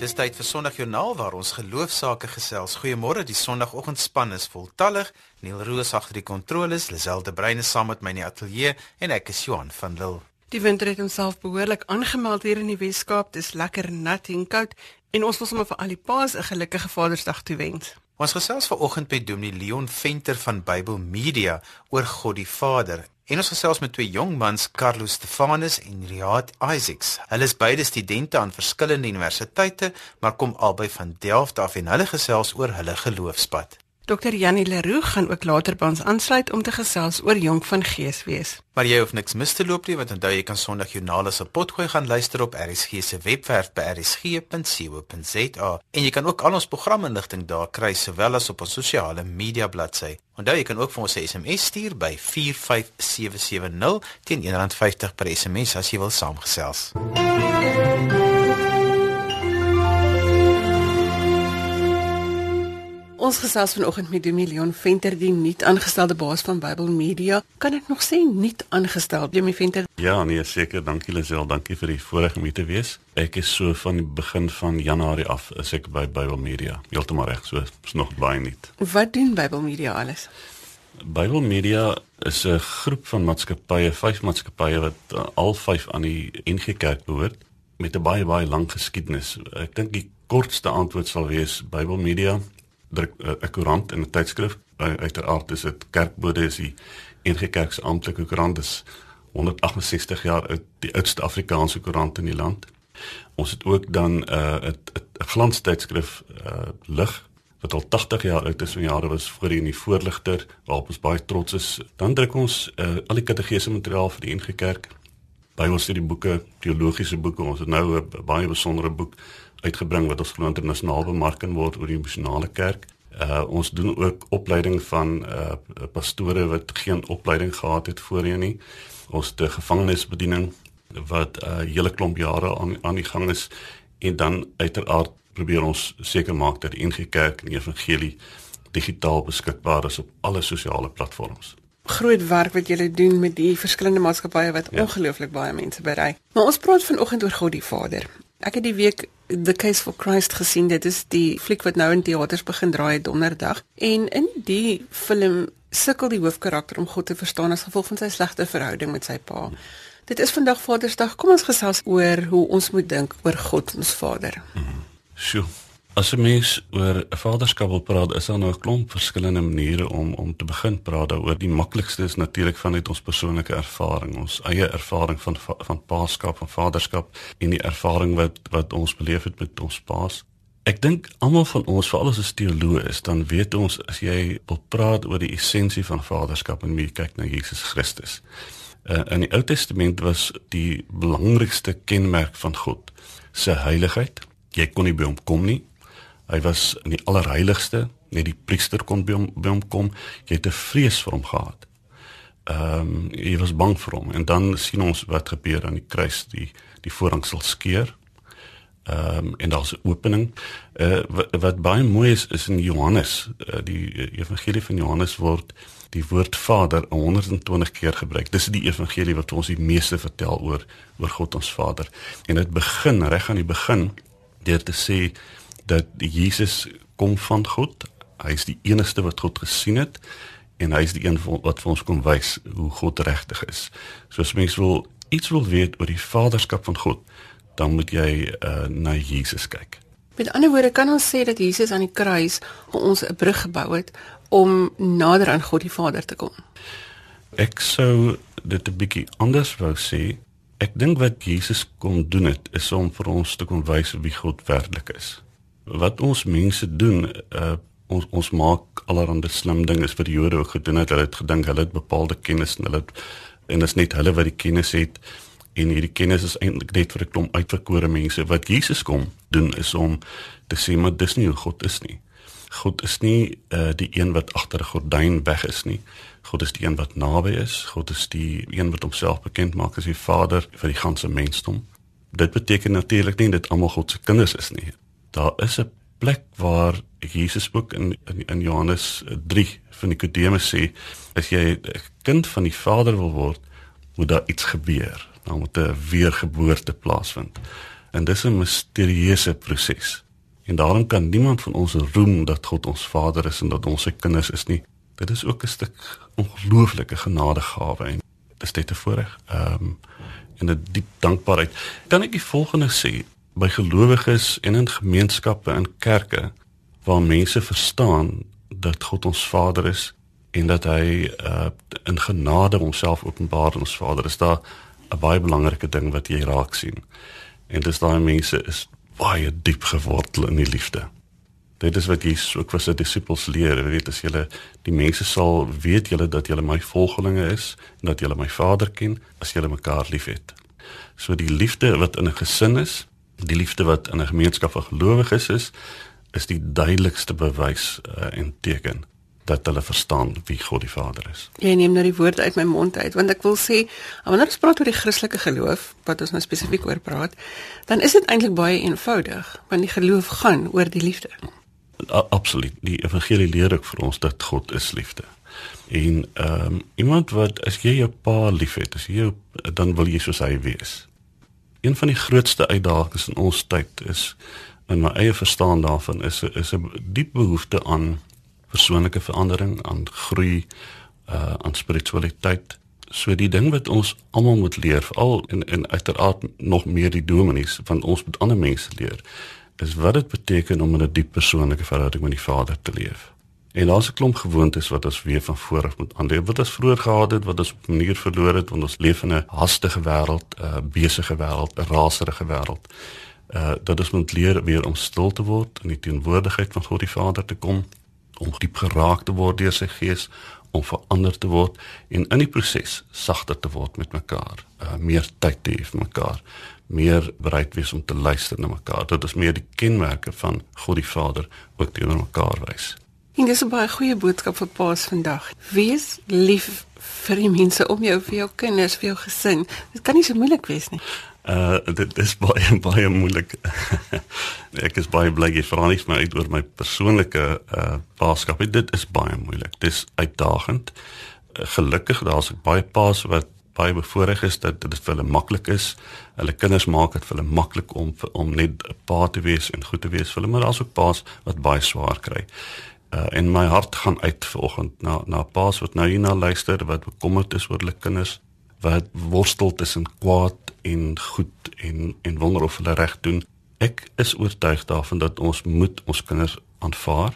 Dis tyd vir Sondagjoernaal waar ons geloofsaake gesels. Goeiemôre, die Sondagoggendspan is voltallig. Neil Roos agter die kontroles, Liselde Breine saam met my in die ateljee en ek is Johan van Lille. Die winter het homself behoorlik aangemeld hier in die Weskaap. Dis lekker nat en koud en ons wil sommer vir al die paas 'n gelukkige Vadersdag toewens. Ons gesels vanoggend met Dominee Leon Venter van Bybel Media oor God die Vader. En ons gesels met twee jong mans, Carlos Stefanus en Riad Isaacs. Hulle is beide studente aan verskillende universiteite, maar kom albei van Delft af en hulle gesels oor hulle geloofspad. Dr. Janie Leroux gaan ook later by ons aansluit om te gesels oor jonk van gees wees. Maar jy hoef niks mis te loop nie, want onthou jy kan Sondag Joernale se potgooi gaan luister op RSG se webwerf by rsg.co.za en jy kan ook al ons programinligting daar kry sowel as op ons sosiale media bladsy. Onthou jy kan ook vir ons 'n SMS stuur by 45770 teen R1.50 per SMS as jy wil saamgesels. MUZIEK Ons gesels vanoggend met Domilion Venter, die nuut aangestelde baas van Bybel Media. Kan ek nog sê nuut aangestel, Domie Venter? Ja, nee, seker. Dankie Lisel, dankie vir die voorreg om hier te wees. Ek is so van die begin van Januarie af is ek by Bybel Media. Heeltemal reg, so is nog baie nuut. Wat doen Bybel Media alles? Bybel Media is 'n groep van maatskappye, vyf maatskappye wat uh, al vyf aan die NG Kerk behoort met 'n baie baie lang geskiedenis. Ek dink die kortste antwoord sal wees Bybel Media druk eh, 'n koerant en 'n tydskrif. Uiteraard is dit Kerkbode is die enige kerk se amptelike koerant is 168 jaar oud, die oudste Afrikaanse koerant in die land. Ons het ook dan 'n uh, 'n glanstydskrif uh, lig wat al 80 jaar oud is, in jare was voor in die voorligter waarop ons baie trots is. Dan druk ons uh, al die kategese materiaal vir die NG Kerk. Bybelstudie boeke, teologiese boeke. Ons het nou 'n baie besondere boek uitgebring wat ons glo internasionaal bemark kan word oor die missionale kerk. Uh ons doen ook opleiding van uh pastore wat geen opleiding gehad het voorheen nie. Ons te gevangenisbediening wat 'n uh, hele klomp jare aan aan die gang is en dan uiteraard probeer ons seker maak dat die NG Kerk en die evangelie digitaal beskikbaar is op alle sosiale platforms. Groot werk wat julle doen met die verskillende maatskappye wat ja. ongelooflik baie mense bereik. Maar ons praat vanoggend oor God die Vader. Ek het die week The Case for Christ gesien. Dit is die fliek wat nou in teaters begin draai donderdag. En in die film sukkel die hoofkarakter om God te verstaan as gevolg van sy slegte verhouding met sy pa. Dit is vandag Vadersdag. Kom ons gesels oor hoe ons moet dink oor God ons Vader. Mhm. Sjoe. As 'n mens oor 'n vaderskap wil praat, is daar nou 'n klomp verskillende maniere om om te begin praat daaroor. Die maklikste is natuurlik vanuit ons persoonlike ervaring, ons eie ervaring van van paaskap, van vaderskap en die ervaring wat wat ons beleef het met ons paas. Ek dink almal van ons, veral as ons teoloë is, dan weet ons as jy wil praat oor die essensie van vaderskap en jy kyk na Jesus Christus. Uh, in die Ou Testament was die belangrikste kenmerk van God se heiligheid. Jy kon nie by hom kom nie Hy was in die allerheiligste, net die priester kon by hom, by hom kom. Jy het 'n vrees vir hom gehad. Ehm um, jy was bang vir hom en dan sien ons wat gebeur aan die kruis, die die voorhang sal skeur. Ehm um, en daar's 'n opening. Uh wat, wat baie mooi is is in Johannes, uh, die evangelie van Johannes word die woord Vader 120 keer gebruik. Dis die evangelie wat ons die meeste vertel oor oor God ons Vader. En dit begin reg aan die begin deur te sê dat Jesus kom van God. Hy is die enigste wat God gesien het en hy is die een wat vir ons kom wys hoe God regtig is. So as mens wil iets wil weet oor die vaderskap van God, dan moet jy uh, na Jesus kyk. Met ander woorde kan ons sê dat Jesus aan die kruis ons 'n brug gebou het om nader aan God die Vader te kom. Ek sou dit 'n bietjie anders wou sê. Ek dink wat Jesus kom doen het is om vir ons te kom wys wie God werklik is wat ons mense doen uh, ons ons maak allerhande slim dinge vir die Jode ook gedoen het. Hulle het gedink hulle het bepaalde kennis en hulle het, en is net hulle wat die kennis het. En hierdie kennis is eintlik net vir 'n klomp uitverkore mense. Wat Jesus kom doen is om te sê maar dis nie hoe God is nie. God is nie uh, die een wat agter 'n gordyn weg is nie. God is die een wat naby is. God is die een wat homself bekend maak as die Vader vir die ganse mensdom. Dit beteken natuurlik nie dat almal God se kinders is nie daar is 'n plek waar Jesus ook in in, in Johannes 3 van Nikodemus sê as jy 'n kind van die Vader wil word, moet daar iets gebeur. Dan moet 'n weergeboorte plaasvind. En dis 'n misterieuse proses. En daarom kan niemand van ons roem dat God ons Vader is en dat ons sy kinders is nie. Dit is ook 'n stuk ongelooflike genadegawe en dis net te voorreg. Ehm um, en 'n diep dankbaarheid. Kan ek die volgende sê by gelowiges en in gemeenskappe en kerke waar mense verstaan dat God ons Vader is en dat hy uh, in genade homself openbaar aan ons Vader is daar 'n baie belangrike ding wat jy raak sien. En dis daai mense is baie diep gewortel in die liefde. Dit is wat Jesus ook vir sy disippels leer. Weet as julle die mense sal weet julle dat julle my volgelinge is en dat julle my Vader ken as julle mekaar liefhet. So die liefde wat in 'n gesin is, die liefde wat in 'n gemeenskap van gelowiges is, is die duidelikste bewys uh, en teken dat hulle verstaan wie God die Vader is. Jy neem nou die woorde uit my mond uit want ek wil sê wanneer ons praat oor die Christelike geloof wat ons nou spesifiek oor praat, dan is dit eintlik baie eenvoudig want die geloof gaan oor die liefde. A absoluut. Die evangelie leer ook vir ons dat God is liefde. En ehm um, iemand wat as jy jou pa liefhet, as jy jou dan wil jy soos hy wees. Een van die grootste uitdagings in ons tyd is in my eie verstaan daarvan is is 'n diep behoefte aan persoonlike verandering, aan groei, uh aan spiritualiteit. So die ding wat ons almal moet leer, veral en en uiteraard nog meer die dominees van ons met ander mense leer, is wat dit beteken om in 'n diep persoonlike verhouding met die Vader te leef. En daar's 'n klomp gewoontes wat ons weer van voor af moet aanleer. Wat ons vroeër gehad het, wat ons op 'n manier verloor het, want ons leef in 'n hastige wêreld, 'n uh, besige wêreld, 'n raserige wêreld. Uh dat ons moet leer weer om stil te word in die teenwoordigheid van God die Vader te kom, om diep geraak te word deur sy gees, om verander te word en in die proses sagter te word met mekaar, uh meer tyd te hê vir mekaar, meer bereid wees om te luister na mekaar. Dit is meer die kenmerke van God die Vader ook teenoor mekaar wys. En dis 'n baie goeie boodskap vir Paas vandag. Wees lief vir die mense om jou, vir jou kinders, vir jou gesin. Dit kan nie so moeilik wees nie. Uh dit is baie baie moeilik. ek is baie bly jy vra nie vir my uit oor my persoonlike uh paaskap. Dit is baie moeilik. Dis uitdagend. Uh, gelukkig daar's baie paas wat baie bevoorreg is dat dit vir hulle maklik is. Hulle kinders maak dit vir hulle maklik om om net 'n pa te wees en goed te wees vir hulle, maar daar's ook paas wat baie swaar kry. Uh, en my hart gaan uit vanoggend na na paas wat nou hierna luister wat bekommerd is oor hulle kinders wat worstel tussen kwaad en goed en en wonder of hulle reg doen. Ek is oortuig daarvan dat ons moet ons kinders aanvaar.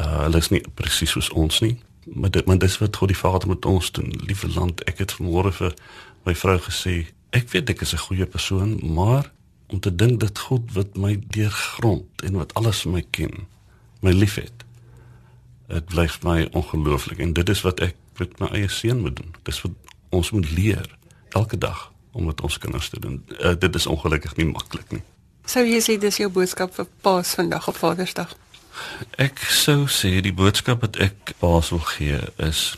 Uh hulle is nie presies soos ons nie, maar dit maar dis wat God die Vader met ons doen. Liewe land, ek het vanmôre vir my vrou gesê, ek weet ek is 'n goeie persoon, maar om te dink dat God wat my deurgrond en wat alles vir my ken, my liefhet dit bly vir my ongelooflik en dit is wat ek met my eie seun moet doen. Dis wat ons moet leer elke dag om met ons kinders te doen. Uh, dit is ongelukkig nie maklik nie. Sou jy sê dis jou boodskap vir Paas vandag op Vadersdag? Ek sou sê die boodskap wat ek Paas wil gee is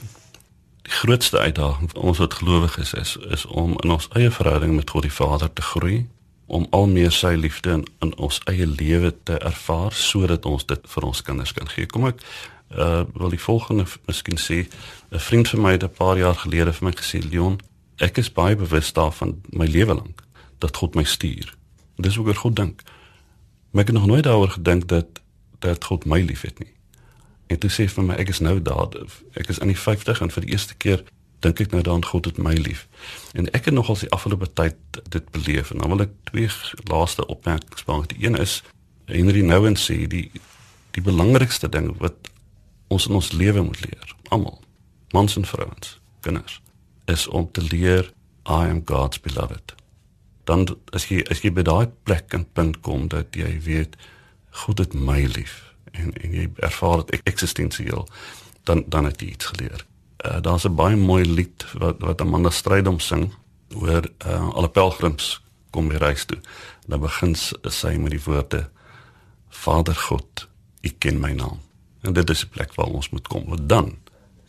die grootste uitdaging vir ons wat gelowig is, is is om in ons eie verhouding met God die Vader te groei om al meer sy liefde in, in ons eie lewe te ervaar sodat ons dit vir ons kinders kan gee. Kom ek uh wil die volgende miskien sê 'n vriend van my het 'n paar jaar gelede vir my gesê Leon ek is baie bewus daarvan my lewe lank dat God my stuur. Dis hoe ek God dink. Maar ek het nog nooit daaroor gedink dat dat God my liefhet nie. En toe sê vir my ek is nou daar ek is in die 50 en vir die eerste keer dink ek nou daaraan God het my lief. En ek het nogal die afgelope tyd dit beleef. En dan wil ek twee laaste opmerkings maak die een is Henry Nouwen sê die die belangrikste ding wat ons in ons lewe moet leer, almal, mans en vrouens, kinders, is om te leer I am God's beloved. Dan as jy as jy by daai plek en punt kom dat jy weet God het my lief en en jy ervaar dit eksistensieel, dan dan het jy iets geleer. Uh, Daar's 'n baie mooi lied wat wat Amanda Strydom sing oor uh, alle pelgrims kom weer reis toe. Dan begin sy met die woorde Vader God, U ken my naam. En dit is 'n plek waar ons moet kom, want dan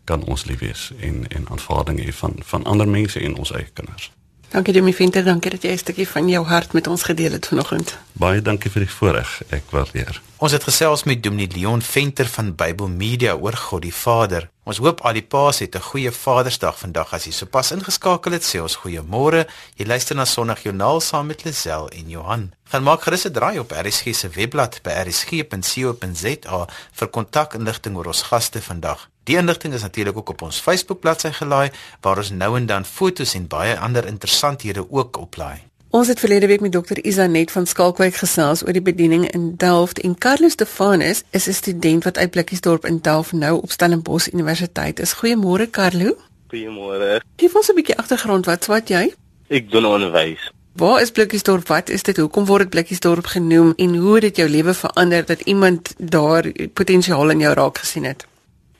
kan ons lief wees en en aanvaarding hê van van ander mense en ons eie kinders. Dankie Demi Venter, dankie dat jy 'n stukkie van jou hart met ons gedeel het vanoggend. Baie dankie vir die voorreg. Ek waardeer. Ons het gesels met Dominee Leon Venter van Bybel Media oor God die Vader. Ons hoop al die paas het 'n goeie Vadersdag vandag as jy sopas ingeskakel het. Sê ons goeiemôre. Jy luister na Sondagjoernaal saam met Lisel en Johan. Gaan maak gerus 'n draai op RSG se webblad by rsg.co.za vir kontakinligting oor ons gaste vandag. Die inligting is natuurlik ook op ons Facebook bladsy gelaai waar ons nou en dan fotos en baie ander interessanthede ook oplaai. Ons het verlede week met dokter Isanet van Skalkwyk gesels oor die bediening in Delft en Carlos Stefanus is 'n student wat uit Blikkiesdorp in Delft nou op Stellenbosch Universiteit is. Goeiemôre Carlo. Goeiemôre. Gee ons 'n bietjie agtergrond wat swat jy? Ek doen onderwys. Waar is Blikkiesdorp? Wat is dit? Hoekom word dit Blikkiesdorp genoem en hoe het dit jou lewe verander dat iemand daar potensiaal in jou raak gesien het?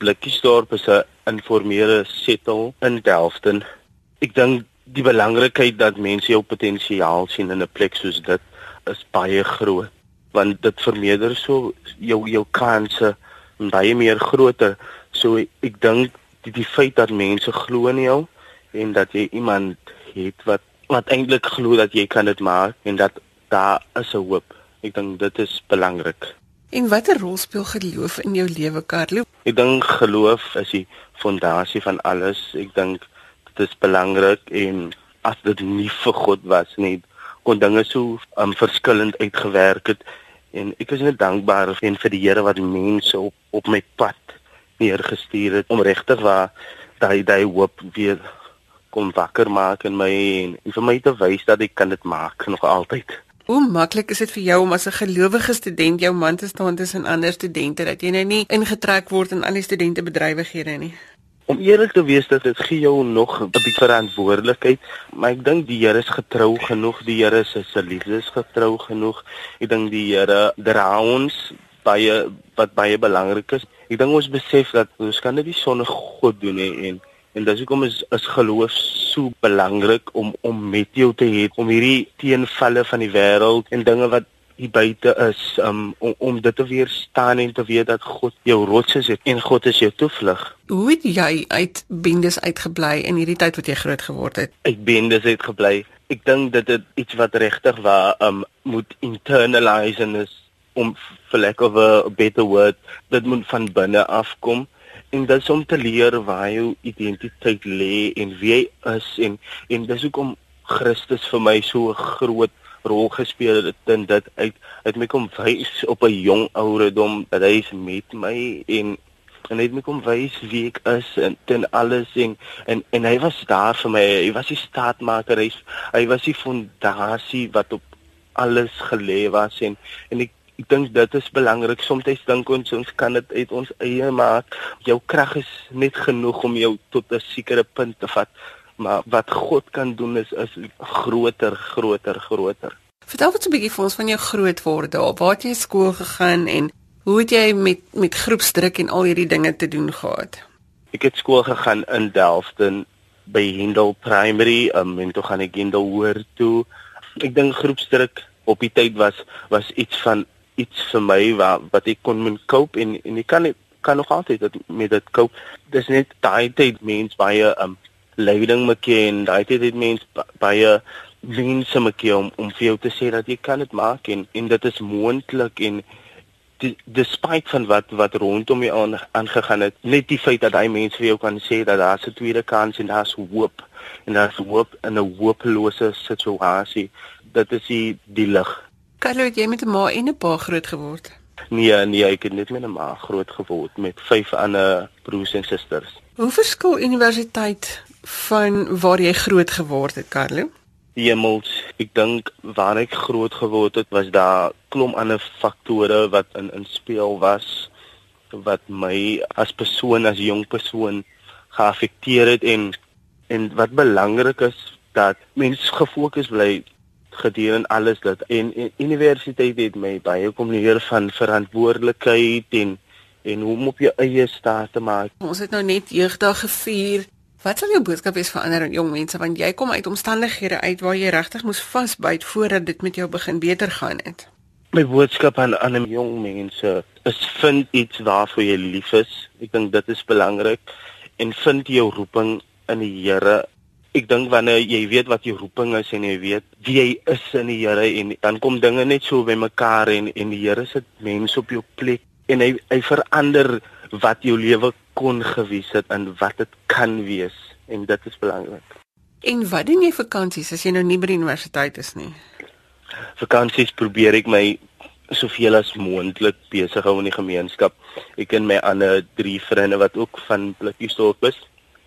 Blikkiesdorp is 'n informele settle in Delften. Ek dink die belangrikheid dat mense jou potensiaal sien in 'n plek soos dit is baie groot want dit vermeerder so jou jou kanse baie meer groter. So ek dink die, die feit dat mense glo in jou en dat jy iemand het wat wat eintlik glo dat jy kan dit maak en dat daar is 'n hoop. Ek dink dit is belangrik. En watter rol speel geloof in jou lewe, Carlo? Ek dink geloof is die fondasie van alles. Ek dink dit is belangrik en as dit nie vir God was nie, kon dinge so um, verskillend uitgewerk het. En ek is net dankbaar en vir die Here wat mense op op my pad neergestuur het om regtig waar daai daai hoop weer kom wakker maak in my en, en vir my te wys dat ek kan dit maak nog altyd. Hoe maklik is dit vir jou om as 'n gelowige student jou man te staan tussen ander studente dat jy nou nie ingetrek word in al die studente bedrywighede nie? Om eerlik te wees dit gee jou nog 'n bietjie verantwoordelikheid, maar ek dink die Here is getrou genoeg, die Here is sy liefde is getrou genoeg. Ek dink die Here dra ons baie wat baie belangrik is. Ek dink ons besef dat ons kan dit nie sonder God doen nie en En dis hoekom is is geloof so belangrik om om met jou te hê om hierdie teenvalle van die wêreld en dinge wat hier buite is um, om om dit te weerstaan en te weet dat God jou rots is en God is jou toevlug. Hoe het jy uit bendes uitgebly in hierdie tyd wat jy groot geword het? Uit bendes uitgebly. Ek dink dit is iets wat regtig waar um moet internalise en is om for lack of a better word dit moet van binne afkom en dit is om te leer waar jou identiteit lê en wie jy is en en dis hoekom Christus vir my so 'n groot rol gespeel het in dit. Uit uit my kom wys op 'n jong ouderdom dat hy is met my en en hy het my kom wys wie ek is en ten alles en en en hy was daar vir my. Hy was die staatmaker. Hy, hy was die fondasie wat op alles gelê was en en ek ek dink dit is belangrik. Soms dink ons ons kan dit uit ons eie maak. Jou krag is net genoeg om jou tot 'n sekere punt te vat. Maar wat God kan doen is is groter, groter, groter. Vertel wat 'n bietjie vir ons van jou grootword daar. Waar het jy skool gegaan en hoe het jy met met groepsdruk en al hierdie dinge te doen gehad? Ek het skool gegaan in Delften by Hindel Primary, um, en toe gaan ek Hindel hoër toe. Ek dink groepsdruk op die tyd was was iets van iets vir my wat wat ek kon moet koop en en ek kan kan nog altyd dit met dit koop. Dis net daai tyd mens baie um leiding moet ken. Daai tyd het mens baie moet ken om om vir jou te sê dat jy kan dit maak en en dit is moontlik en despite van wat wat rondom jou aan aangegaan het net die feit dat hy mense vir jou kan sê dat daar 'n tweede kans en daar's hoop en daar's hoop in 'n hopelose situasie dit is die die lig Carlo, het jy met 'n ma en 'n pa groot geword? Nee, nee, ek het net met 'n ma groot geword met vyf ander broers en susters. Hoe verskil universiteit van waar jy groot geword het, Carlo? Hemels, ek dink waar ek groot geword het, was daar klomp ander faktore wat in in speel was wat my as persoon as jong persoon geaffekteer het en en wat belangrik is dat mens gefokus bly gedurende alles dat en, en universiteit het my baie kom leer van verantwoordelikheid en en hoe om op jou eie staat te maak. Ons het nou net jeugdag gevier. Wat sal jou boodskap wees vir ander jong mense want jy kom uit omstandighede uit waar jy regtig moes vasbyt voordat dit met jou begin beter gaan het? My boodskap aan aan jong mense is vind iets waarvoor jy lief is. Ek dink dit is belangrik en vind jou roeping in die Here ek dink wanneer jy weet wat jou roeping is en jy weet wie jy is in die Here en dan kom dinge net so bymekaar en en die Here sit mense op jou plek en hy hy verander wat jou lewe kon gewees het en wat dit kan wees en dit is belangrik. En wat doen jy vakansies as jy nou nie by die universiteit is nie? Vakansies probeer ek my soveel as moontlik besig hou in die gemeenskap. Ek en my ander drie vriende wat ook van Blikkiesdorp is.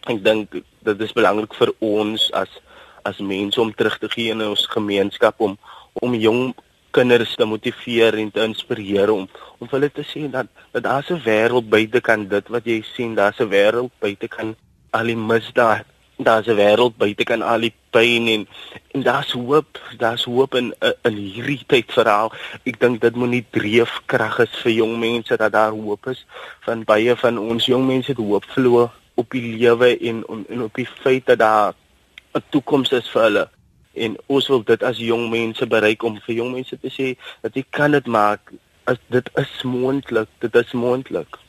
Ek dink dit is belangrik vir ons as as mense om terug te gee in ons gemeenskap om om jong kinders te motiveer en te inspireer om om hulle te sien dat dat daar 'n wêreld buite kan dit wat jy sien, daar's 'n wêreld buite kan al die misdaad, daar's 'n wêreld buite kan al die pyn en en daar's hoop, daar's hoop in in hierdie tyd verhaal. Ek dink dit moet nie dreefkrag is vir jong mense dat daar hoop is van baie van ons jong mense het hoop verloor op die lewe en en op die feit dat daar 'n toekoms is vir hulle en ons wil dit as jong mense bereik om vir jong mense te sê dat jy kan dit maak as dit is moontlik dit is moontlik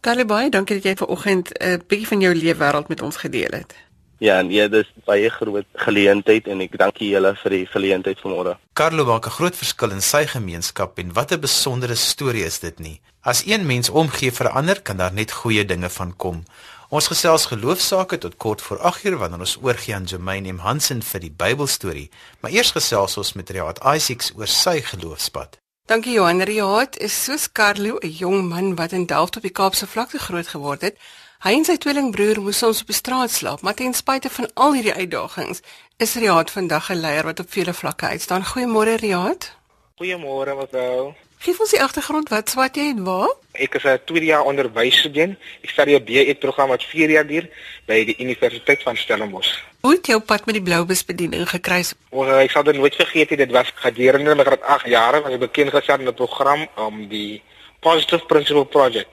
Karlebay dankie dat jy vanoggend 'n uh, bietjie van jou lewe wêreld met ons gedeel het Ja, en ja, dis baie groot geleentheid en ek dankie julle vir die geleentheid vanmôre. Carlo maak 'n groot verskil in sy gemeenskap en wat 'n besondere storie is dit nie. As een mens omgee vir ander, kan daar net goeie dinge van kom. Ons gesels geloofsaake tot kort voor 8uur wanneer ons oorgie aan Jermaine M Hansen vir die Bybelstorie. Maar eers gesels ons met Riaat Isaacs oor sy geloofspad. Dankie Johan. Riaat is soos Carlo 'n jong man wat in Delft op die Kaapse vlakte groot geword het. Hy en sy tweelingbroer moes soms op die straat slaap, maar ten spyte van al hierdie uitdagings, is Riaat vandag 'n leier wat op vele vlakke uitstaan. Goeiemôre Riaat. Goeiemôre mevrou. Geef ons die agtergrond wat swat jy en waar? Ek is 'n tweede jaar onderwysstudent. Ek studeer BE program wat 4 jaar duur by die Universiteit van Stellenbosch. Hoe het jou pad met die bloubesbediening gekry? Oor ek sal dit nooit vergeet nie. Dit was gedurende my graad 8 jare wanneer ek bekend gestel in 'n program om die Positive Principle Project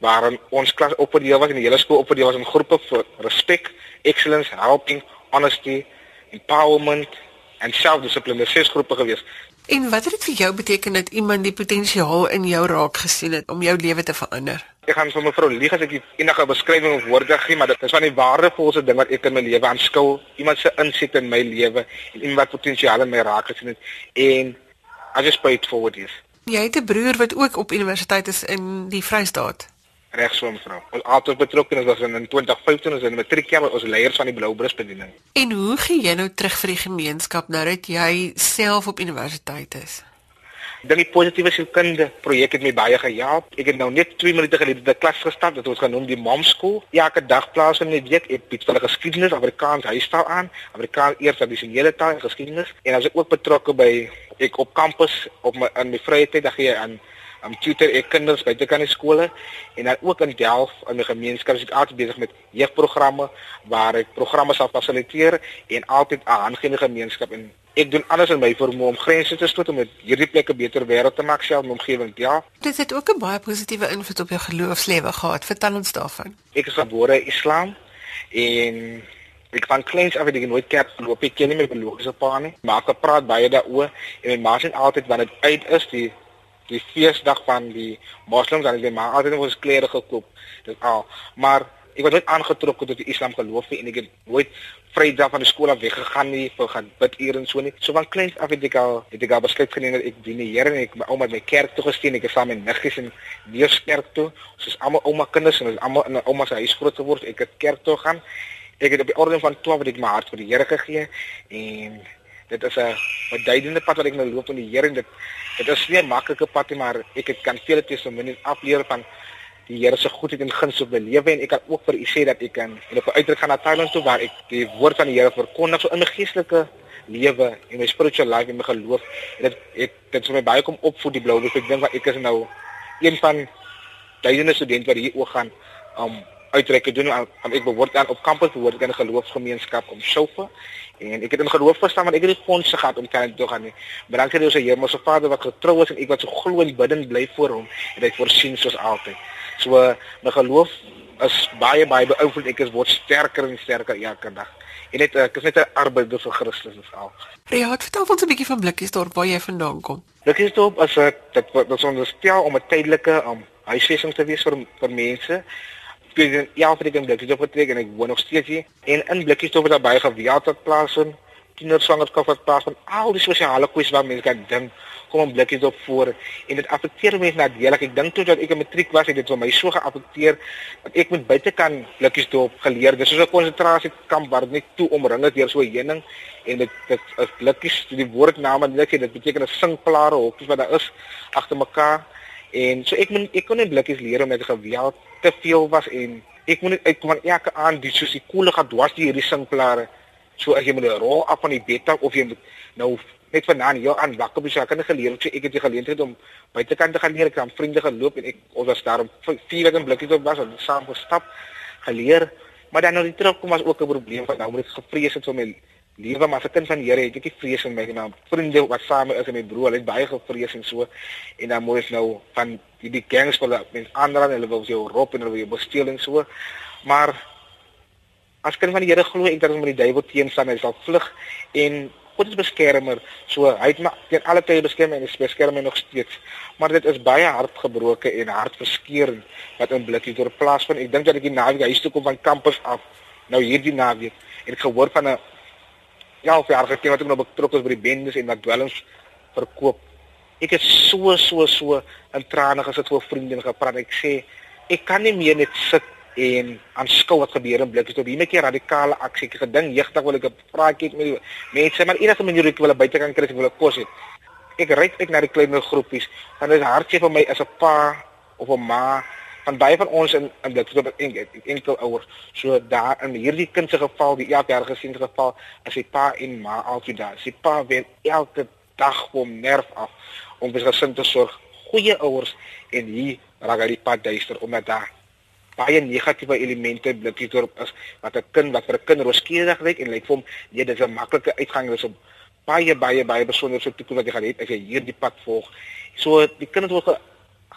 waarin ons klas opgedeel was en die hele skool opgedeel was in groepe vir respek, excellence, helping, honesty, empowerment en selfdissipline. Ses groepe gewees. En wat het dit vir jou beteken dat iemand die potensiaal in jou raak gesien het om jou lewe te verander? Ek gaan vir mevrou lieg as ek enige beskrywing of woorde gee, maar dit is van die waardevolste ding wat ek in my lewe aanskou. Iemand se insig in my lewe en iemand wat potensiaal in my raak gesien het en I just paid forward this. Jy het 'n broer wat ook op universiteit is in die Vrystaat reg so mevrou. Ons altyd betrokke was in 2015 as 'n matriekjaar ons leiers van die Bloubrus bediening. En hoe gee jy nou terug vir die gemeenskap nou dat jy self op universiteit is? Dan die positiewe sielkunde projek het my baie gehelp. Ek het nou net 2 minute gelede by die klas gestap wat ons genoem die mom school. Elke dag plaas in die week ek bied vir geskiedenis, Afrikaans huistaal aan, Afrikaans eers tradisionele taal en geskiedenis en as ek ook betrokke by ek op kampus op my in my vrye tyd dan gee aan am tutor ek kinders by die skole en dan ook in Delft in die gemeenskap is ek altyd besig met jeugprogramme waar ek programme sal fasiliteer en altyd aan in die gemeenskap en ek doen alles in my vermoë om grense te sluit om hierdie plekke beter wêreld te maak self in omgewing ja. Dit het ook 'n baie positiewe invloed op jou geloofslewe gehad. Vertel ons daarvan. Ek is gebore islam en ek van kleins af het ek nooit kerk geloop. Ek ken nie my biologiese pa nie. Maar ek praat baie daaroor en my ma sê altyd wanneer dit uit is die die feesdag van die moslems dan het hulle maar altyd ons klere gekoop. Dis al. Maar ek was nooit aangetrok tot die Islam geloof en ek het nooit Vrydag van die skool af weggegaan nie vir gaan bid hier en so nie. So van kleins af het ek al het ek al besluit geneem dat ek die Here en ek my ouma my kerk toe gesteen. Ek is saam met niggies en neef kerk toe. Ons is almal ouma kinders en ons almal in ouma se huis groot geword. Ek het kerk toe gaan. Ek het op die orde van 12 wat ek my hart vir die Here gegee en dit is 'n beduidende pad wat ek nou loop in die Here en dit dit is nie 'n maklike pad nie, maar ek het kan vele testimonies afleer van die Here se goedheid en guns op my lewe en ek kan ook vir u sê dat ek kan en op 'n uitreik gaan na Thailand toe waar ek die woord van die Here verkondig so in my geestelike lewe en my spiritual life en my geloof. En dit ek dit vir my baie kom opvoed die blou ek dink wat ek is nou een van duisende studente wat hier ook gaan om um, uitreike doen aan ek behoort aan op kampus behoort ek in 'n geloofsgemeenskap om Sofa en ek het in geloof verstaan want ek het die fondse gehad om kan toe gaan nie. Maar dankie aan Here, my Vader wat getrou is en ek wat so glo en bidend bly vir hom en hy voorsien soos altyd. So my geloof is baie baie beïnvloed ek is word sterker en sterker elke dag. En net ek is net 'n arbeider vir Christus is al. Ja, het vertel ons 'n bietjie van Blikkiesdorp waar jy vandaan kom. Blikkiesdorp as ek dit wat ons onderstel om 'n tydelike um, huisvesting te wees vir vir mense 2011 het ek in Blikkies opgetrek en ek woon nog steeds hier. En in Blikkies het daar baie geweld wat plaasvind, kinderswangerskap wat plaasvind, al die sosiale kwessies wat mense kan dink kom in Blikkies op voor en dit affekteer mense nadelig. Ek dink toe dat ek 'n matriek was, het dit vir my so geaffekteer dat ek moet buite kan Blikkies toe op geleer. Dis soos 'n konsentrasiekamp waar net toe omring het deur so heuning en dit dit is Blikkies, die woordnaam en dit beteken 'n singplare hokkies wat daar is agter mekaar. En so ek moet ek kon net Blikkies leer om met geweld te veel was en ek moet uit kom elke aand die soos die koele gaan dwars die hierdie singplare. So as jy moet rol af van die bed af of jy moet nou net vanaand jou aan wakker by sake geleer het so ek het die geleentheid om buitekant te gaan leer ek het vriende geloop en ek ons was daar om vier weke in blikkies op was en saam gestap geleer maar dan nou die terugkom was ook 'n probleem van nou moet ek gevrees het vir my lewe maar as 'n kind van die Here het ek nie vrees in my naam vriende wat saam is en my broer het baie gevrees en so en dan moet ek nou van die die gangs wil ander en hulle wil jou roep en hulle wil jou besteel en so maar as kind van die Here glo ek dat ons met die duiwel teenstaan hy sal vlug en God is beskermer. So hy het maar teen alle tye beskerm en hy beskerm my nog steeds. Maar dit is baie hartgebroke en hartverskeurend wat in blikkie deur plaas van. Ek dink dat ek die naweek huis toe kom van kampus af. Nou hierdie naweek en ek gehoor van 'n ja, of jaar gekry wat ek nou betrokke is by die bendes en wat dwelms verkoop. Ek is so so so in trane gesit voor vriende en gepraat. Ek sê ek kan nie meer net sit en aanskou wat gebeur in Blikkies. Op hierdie keer radikale aksie. Ek gedink jegtig wil ek 'n praatjie met die mense, maar enige manier ek wil buite kan kry, ek wil 'n kos hê. Ek ry uit na die kleiner groepies. Dan is hartjie vir my as 'n pa of 'n ma van baie van ons in in Blikkies op enkel enkel ouers. So daar in hierdie kind se geval, die elke jaar gesien geval, as die pa en ma altyd daar. Sy pa wen elke dag hom nerf af om vir sy gesin te sorg. Goeie ouers en hier raak hy die pad duister omdat daar baie negatiewe elemente blikkie dorp is wat 'n kind wat vir 'n kind roskeurig lyk en lyk vir hom nee dis 'n maklike uitgang dis 'n baie baie baie besonder so toekoms wat jy gaan hê as jy hierdie pad volg. So die kinders word ge,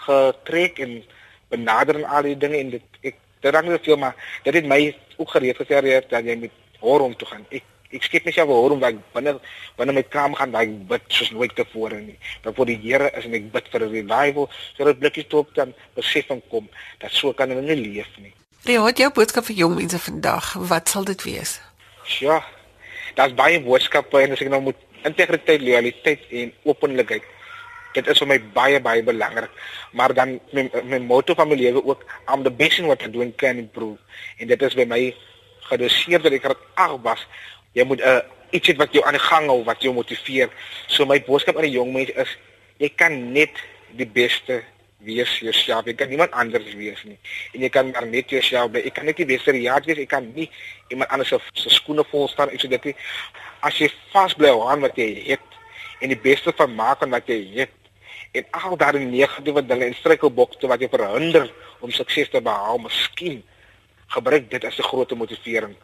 getrek en benader en al die dinge en dit ek dit raak net veel maar dit het my ook gereed gesê dat jy met hoor om te gaan. Ek ek skep net self hoor om dat binne binne my kamer gaan daai bid soos nooit tevore nie. Dat vir die Here is en ek bid vir 'n revival sodat blikkies toe dan besef van kom dat so kan hulle nie leef nie. Rio, wat jou boodskap vir jong mense vandag? Wat sal dit wees? Ja. Daar's baie boodskappe en as ek nou moet integriteit, loyaliteit en openlikheid. Dit is vir my baie baie belangrik. Maar dan my, my motto van my lewe ook I'm the best in what I do and can improve. En dit is by my gedoseer dat ek graad 8 was jy moet 'n uh, iets het wat jou aan die gang hou, wat jou motiveer. So my boodskap aan die jong mense is jy kan net die beste wees jouself. Jy kan niemand anders wees nie. En jy kan maar net jouself bly. Ek kan net die beste reaat wees. Ek kan nie iemand anders se se skoene vol staan en so dit nie. As jy vasbly aan wat jy het en die beste van maak aan wat jy het en al daardie negatiewe dinge en struikelblokke wat jou verhinder om sukses te behaal, miskien gebruik dit as 'n groot motivering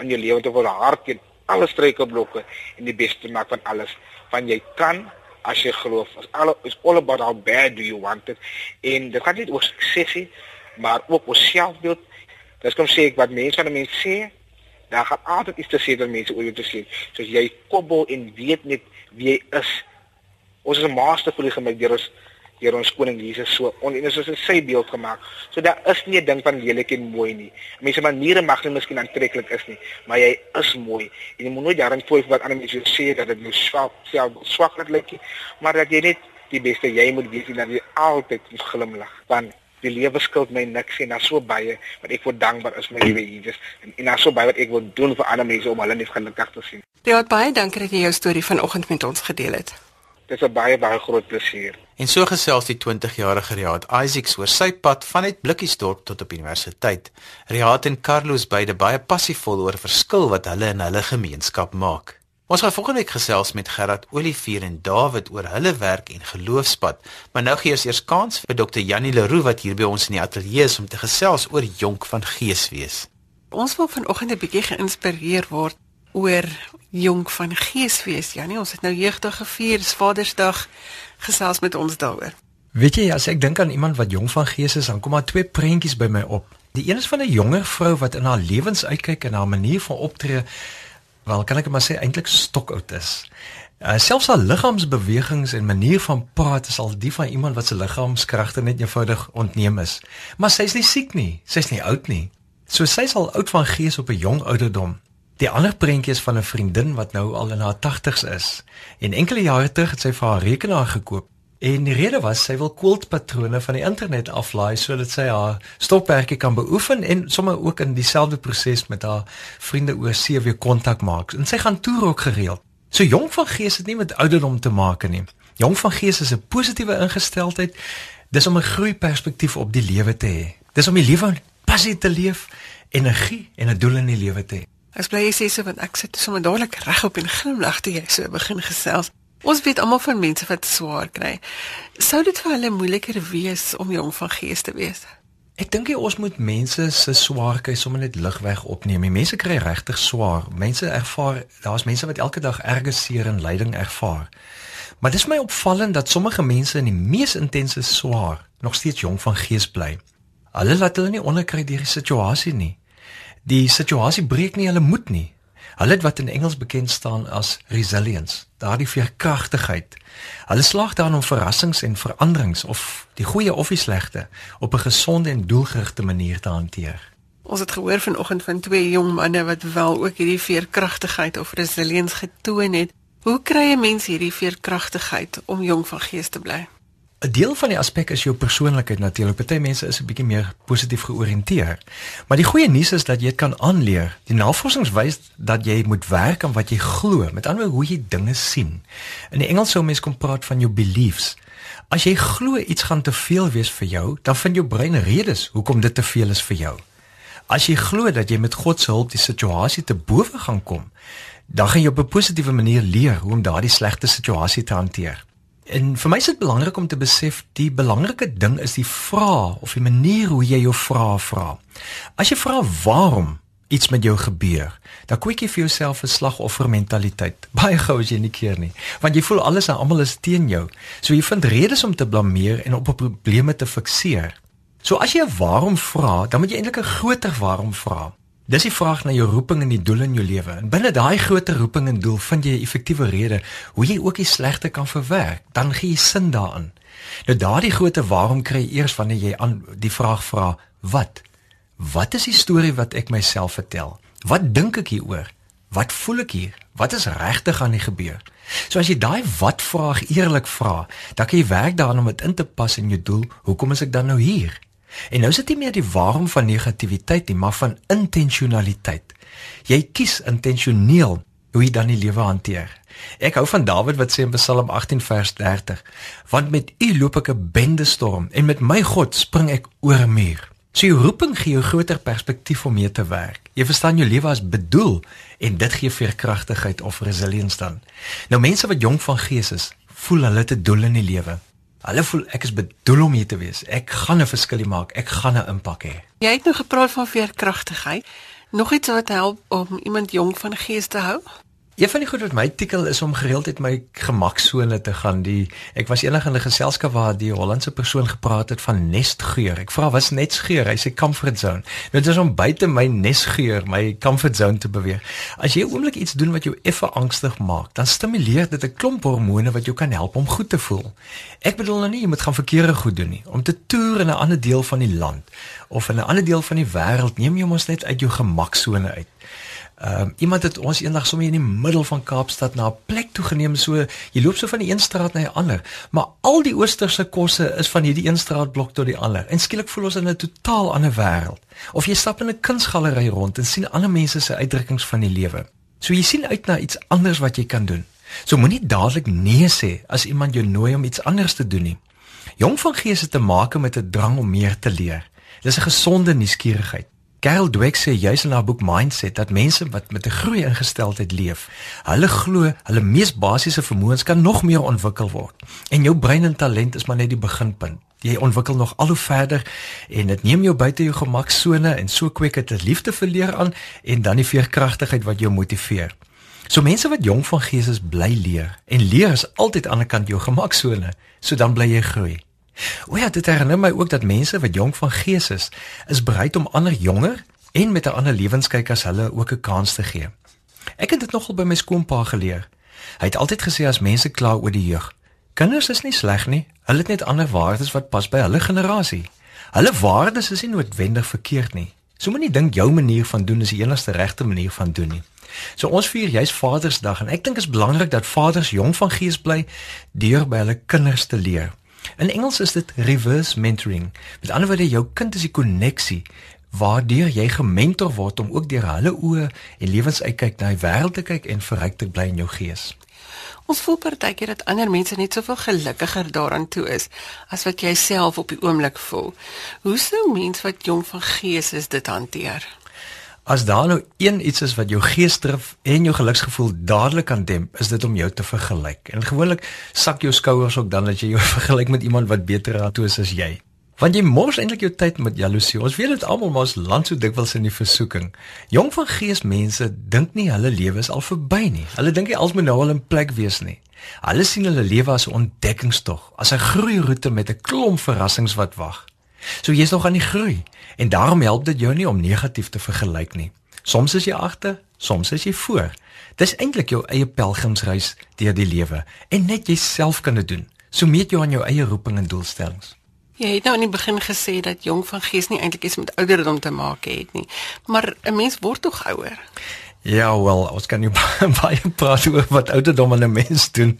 in jou lewe te volhard teen alle struikelblokke en die beste maak van alles van jy kan as jy glo as all is all about how bad do you want it. En dit gaan nie oor sukses nie maar ook oor selfbeeld. Dis kom sê ek wat mense van mense sê daar gaan altyd iets te sê dat mense oor jou te sê soos jy kobbel en weet net wie jy is ons is 'n master vir die gemaak deur ons deur ons koning Jesus so on en is ons in sy beeld gemaak. So daar is nie 'n ding van lelik en mooi nie. Mense maniere mag nie miskien aantreklik is nie, maar jy is mooi. En jy moet nooit daarin voel wat ander mense sê dat dit nou swak self swaklik lyk maar dat jy net die beste jy moet wees en dat jy altyd glimlag. Want die lewe skuld my niks en daar's so baie wat ek voor dankbaar is my liewe Jesus en en daar's so baie wat ek wil doen vir ander mense om hulle net gelukkig te sien. Ja, baie dankie dat jy jou storie vanoggend met ons gedeel het. Dit is 'n baie baie groot plesier. En so gesels die 20-jarige Riaat Isaacs oor sy pad vanuit Blikkiesdorp tot op universiteit. Riaat en Carlos beide baie passievol oor verskil wat hulle in hulle gemeenskap maak. Ons gaan volgende week gesels met Gerard Olivier en David oor hulle werk en geloofspad. Maar nou gee ons eers kans vir Dr. Janie Leroux wat hier by ons in die ateljee is om te gesels oor jonk van gees wees. Ons wil vanoggend 'n bietjie geïnspireer word oor jonk van gees wees. Janie, ons het nou jeugdig gevier, dis Vadersdag gesels met ons daaroor. Weet jy, as ek dink aan iemand wat jong van gees is, dan kom daar twee prentjies by my op. Die een is van 'n jonger vrou wat in haar lewens uitkyk en haar manier van optree, wel kan ek maar sê eintlik stokoud is. Uh, selfs haar liggaamsbewegings en manier van praat is al die van iemand wat se liggaamskragte net eenvoudig ontneem is. Maar sy's nie siek nie, sy's nie oud nie. So sy's al oud van gees op 'n jong ouderdom. Die ander prentjie is van 'n vriendin wat nou al in haar 80's is. En enkele jare terug het sy vir haar rekenaar gekoop. En die rede was sy wil quiltpatrone van die internet aflaai sodat sy haar stokperdjie kan beoefen en sommer ook in dieselfde proses met haar vriende oor see weer kontak maak. En sy gaan toer ook gereeld. So jong van gees het nie met ouderdom te maak nie. Jong van gees is 'n positiewe ingesteldheid. Dis om 'n groeiperspektief op die lewe te hê. Dis om die lewe passie te leef, energie en 'n doel in die lewe te hê. Ek bly sê so want ek sit sommer dadelik regop en glimlag toe jy so begin gesels. Ons weet almal van mense wat swaar kry. Sou dit vir hulle moeiliker wees om jong van gees te wees? Ek dink jy ons moet mense se swaarkheid sommer net ligweg opneem. Die mense kry regtig swaar. Mense ervaar, daar's mense wat elke dag erge seer en lyding ervaar. Maar dis my opvallend dat sommige mense in die mees intense swaar nog steeds jong van gees bly. Hulle laat hulle nie onderkry deur die situasie nie. Die situasie breek nie hulle moed nie. Hulle het wat in Engels bekend staan as resilience, daardie veerkragtigheid. Hulle slaag daarin om verrassings en veranderings of die goeie of die slegte op 'n gesonde en doelgerigte manier te hanteer. Ons het gehoor vanoggend van twee jong manne wat wel ook hierdie veerkragtigheid of resilience getoon het. Hoe kry 'n mens hierdie veerkragtigheid om jong van gees te bly? 'n Deel van die aspek is jou persoonlikheid natuurlik. Party mense is 'n bietjie meer positief georiënteer. Maar die goeie nuus is dat jy dit kan aanleer. Die navorsing wys dat jy moet werk aan wat jy glo, met ander woorde hoe jy dinge sien. In die Engels sou mens kom praat van jou beliefs. As jy glo iets gaan te veel wees vir jou, dan vind jou brein redes hoekom dit te veel is vir jou. As jy glo dat jy met God se hulp die situasie te bowe gaan kom, dan gaan jy op 'n positiewe manier leer hoe om daardie slegte situasie te hanteer. En vir my is dit belangrik om te besef die belangrike ding is die vraag of die manier hoe jy jou vrae vra. As jy vra waarom iets met jou gebeur, dan kweek jy vir jouself 'n slagoffermentaliteit. Baie gou as jy nie keer nie, want jy voel alles en almal is teen jou. So jy vind redes om te blameer en op 'n probleme te fikseer. So as jy 'n waarom vra, dan moet jy eintlik 'n groter waarom vra. Dis die vraag na jou roeping en die doel in jou lewe. En binne daai groter roeping en doel vind jy 'n effektiewe rede hoe jy ook die slegte kan verwerk. Dan gee jy sin daarin. Nou daardie groter waarom kry jy eers wanneer jy aan die vraag vra, wat? Wat is die storie wat ek myself vertel? Wat dink ek hieroor? Wat voel ek hier? Wat is regtig aan die gebeur? So as jy daai wat vraag eerlik vra, dan kan jy werk daaraan om dit in te pas in jou doel. Hoekom is ek dan nou hier? En nou is dit nie meer die waarom van negativiteit nie, maar van intentionaliteit. Jy kies intentioneel hoe jy dan die lewe hanteer. Ek hou van Dawid wat sê in Psalm 18 vers 30: "Want met U loop ek 'n bende storm en met my God spring ek oor 'n muur." So jou roeping gee jou groter perspektief om mee te werk. Jy verstaan jou lewe as bedoel en dit gee veerkragtigheid of resilience dan. Nou mense wat jong van gees is, voel hulle 'n doel in die lewe. Hulle voel ek is bedoel om hier te wees. Ek gaan 'n verskil maak. Ek gaan 'n impak hê. Jy het nou gepraat van veerkragtigheid. Nog iets wat help om iemand jong van gees te hou? Een van die goed wat my tikkel is om gereeld uit my gemaksone te gaan. Die ek was eendag in 'n geselskap waar die Hollandse persoon gepraat het van nestgeur. Ek vra wat is nestgeur? Hy sê comfort zone. Nou dit is om buite my nestgeur, my comfort zone te beweeg. As jy oomblik iets doen wat jou effe angstig maak, dan stimuleer dit 'n klomp hormone wat jou kan help om goed te voel. Ek bedoel nou nie jy moet gaan verkeerde goed doen nie. Om te toer in 'n ander deel van die land of in 'n ander deel van die wêreld, neem jy mos net uit jou gemaksone uit. Ehm um, iemand het ons eendag sommer in die middel van Kaapstad na 'n plek toe geneem so jy loop so van die een straat na die ander, maar al die oosterse kosse is van hierdie een straatblok tot die ander. En skielik voel ons in 'n totaal ander wêreld. Of jy stap in 'n kunsgalery rond en sien ander mense se uitdrukkings van die lewe. So jy sien uit na iets anders wat jy kan doen. So moenie dadelik nee sê as iemand jou nooi om iets anders te doen nie. Jong van gees het te maak met 'n drang om meer te leer. Dis 'n gesonde nuuskierigheid. Carol Dweck sê juis in haar boek Mindset dat mense wat met 'n groei ingesteldheid leef, hulle glo hulle mees basiese vermoëns kan nog meer ontwikkel word. En jou brein en talent is maar net die beginpunt. Jy ontwikkel nog al hoe verder en dit neem jou buite jou gemaksone en so kweek dit 'n liefde vir leer aan en dan die veerkragtigheid wat jou motiveer. So mense wat jong van gees is, bly leer en leer is altyd aan die kant jou gemaksone, so dan bly jy groei. O ja, dit herinner my ook dat mense wat jonk van gees is, is bereid om ander jonger en met 'n ander lewenskyk as hulle ook 'n kans te gee. Ek het dit nogal by my skoonpa geleer. Hy het altyd gesê as mense kla oor die jeug, kinders is nie sleg nie, hulle het net ander waardes wat pas by hulle generasie. Hulle waardes is nie noodwendig verkeerd nie. So moenie dink jou manier van doen is die enigste regte manier van doen nie. So ons vier juis Vadersdag en ek dink dit is belangrik dat vaders jong van gees bly deur by hulle kinders te leer. In Engels is dit reverse mentoring. Met ander woorde jou kind is die koneksie waardeur jy gementor word om ook deur hulle oë en lewensuitkyk na die wêreld te kyk en verryk te bly in jou gees. Ons voel partykeer dat ander mense net soveel gelukkiger daaraan toe is as wat jy self op die oomblik voel. Hoe sou mens wat jong van gees is dit hanteer? As daar nou een iets is wat jou geesdrif en jou geluksgevoel dadelik kan demp, is dit om jou te vergelyk. En gewoonlik sak jou skouers ook dan as jy jou vergelyk met iemand wat beter aan toe is as jy. Want jy mors eintlik jou tyd met jaloesie. Ons weet dit almal, maar ons land so dikwels in die versoeking. Jong van gees mense dink nie hulle lewe is al verby nie. Hulle dink nie alsmo nou al in plek wees nie. Hulle sien hulle lewe as 'n ontdekkingstog, as 'n groeiroete met 'n klomp verrassings wat wag. So jy's nog aan die groei en daarom help dit jou nie om negatief te vergelyk nie. Soms is jy agter, soms is jy voor. Dis eintlik jou eie pelgrimsreis deur die lewe en net jouself kan dit doen. So meet jou aan jou eie roeping en doelstellings. Jy het nou in die begin gesê dat jong van gees nie eintlik iets met ouderdom te maak het nie, maar 'n mens word tog ouer. Ja, wel, ons kan nie baie praat oor wat ouderdom aan 'n mens doen.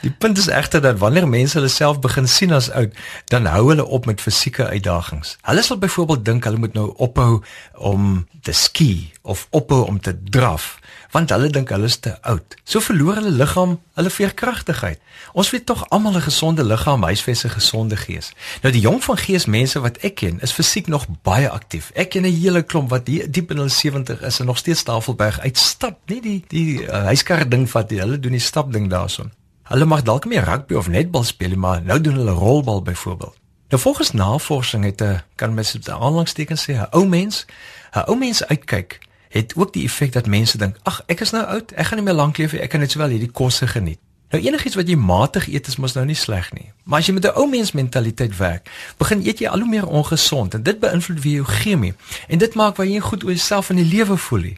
Die punt is egter dat wanneer mense hulle self begin sien as oud, dan hou hulle op met fisieke uitdagings. Hulle sal byvoorbeeld dink hulle moet nou ophou om te ski of ophou om te draf want hulle dink hulle is te oud. So verloor hulle liggaam hulle veerkragtigheid. Ons weet tog almal 'n gesonde liggaam huisves 'n gesonde gees. Nou die jong van gees mense wat ek ken, is fisiek nog baie aktief. Ek ken 'n hele klomp wat die, diep in hulle 70 is en nog steeds Tafelberg uitstap, nie die die uh, huiskar ding vat nie. Hulle doen die stap ding daarson. Hulle mag dalk meer rugby of netbal speel, maar nou doen hulle rolbal byvoorbeeld. Nou volgens navorsing het 'n kan mens dit aanlangstekens sê 'n ou mens, 'n ou mens uitkyk het ook die effek dat mense dink, "Ag, ek is nou oud, ek gaan nie meer lank leef nie, ek kan net sowel hierdie kosse geniet." Nou enigiets wat jy matig eet is mos nou nie sleg nie. Maar as jy met 'n ou mens mentaliteit werk, begin eet jy al hoe meer ongesond en dit beïnvloed wie jy chemie en dit maak waar jy goed oor jouself in die lewe voel. Nie.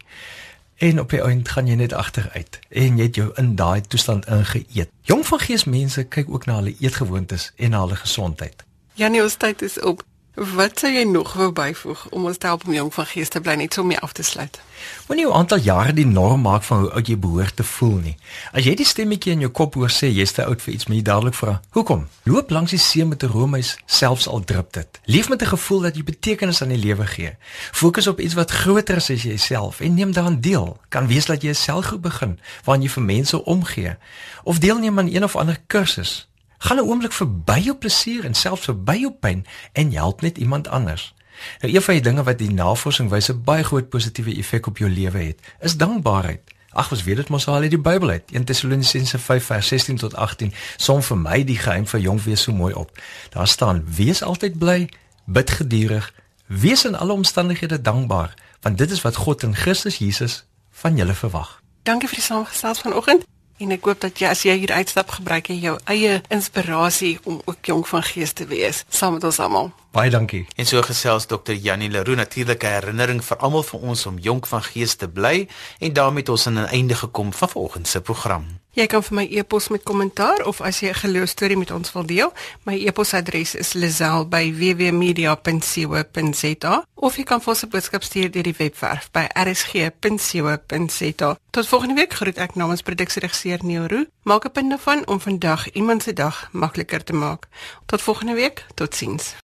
En op die eind gaan jy net agteruit en jy het jou in daai toestand ingeëet. Jong van gees mense kyk ook na hulle eetgewoontes en na hulle gesondheid. Janie, ons tyd is op. Wat sou jy nog wou byvoeg om ons te help om jong van gees te bly net so mee af te sluit? Moenie jou aantal jare die norm maak van hoe oud jy behoort te voel nie. As jy die stemmetjie in jou kop hoor sê jy's te oud vir iets, moet jy dadelik vra: "Hoekom?" Loop langs die see met 'n roomys, selfs al drup dit. Leef met 'n gevoel dat jy betekenis aan die lewe gee. Fokus op iets wat groter is as jouself en neem daaraan deel. Kan wees dat jy 'n selgroep begin waarin jy vir mense omgee of deelneem aan een of ander kursus gaan 'n oomblik verby jou plesier en selfs verby jou pyn en help net iemand anders. Nou een van die dinge wat die navorsing wys 'n baie groot positiewe effek op jou lewe het, is dankbaarheid. Ag, ons weet dit mos al uit die Bybel uit. 1 Tessalonisense 5 vers 16 tot 18 som vir my die geheim vir jong wees so mooi op. Daar staan: Wees altyd bly, bid gedurig, wees in alle omstandighede dankbaar, want dit is wat God in Christus Jesus van julle verwag. Dankie vir die saamgestel vanoggend. En ek hoop dat jy as jy hier uitstap gebruik jy jou eie inspirasie om ook jong van gees te wees saam met ons almal. Baie dankie. En so gesels Dr. Janie Leroux natuurlike herinnering vir almal van ons om jonk van gees te bly en daarmee het ons aan 'n einde gekom van vanoggend se program. Jy kan vir my e-pos met kommentaar of as jy 'n geloostorie met ons wil deel, my e-posadres is lazel@wwmedia.co.za of jy kan vir ons 'n boodskap stuur deur die webwerf by rsg.co.za. Tot volgende week groet ek namens produksieregisseur Neo Roo. Maak 'n punt daarvan om vandag iemand se dag makliker te maak. Tot volgende week, totsiens.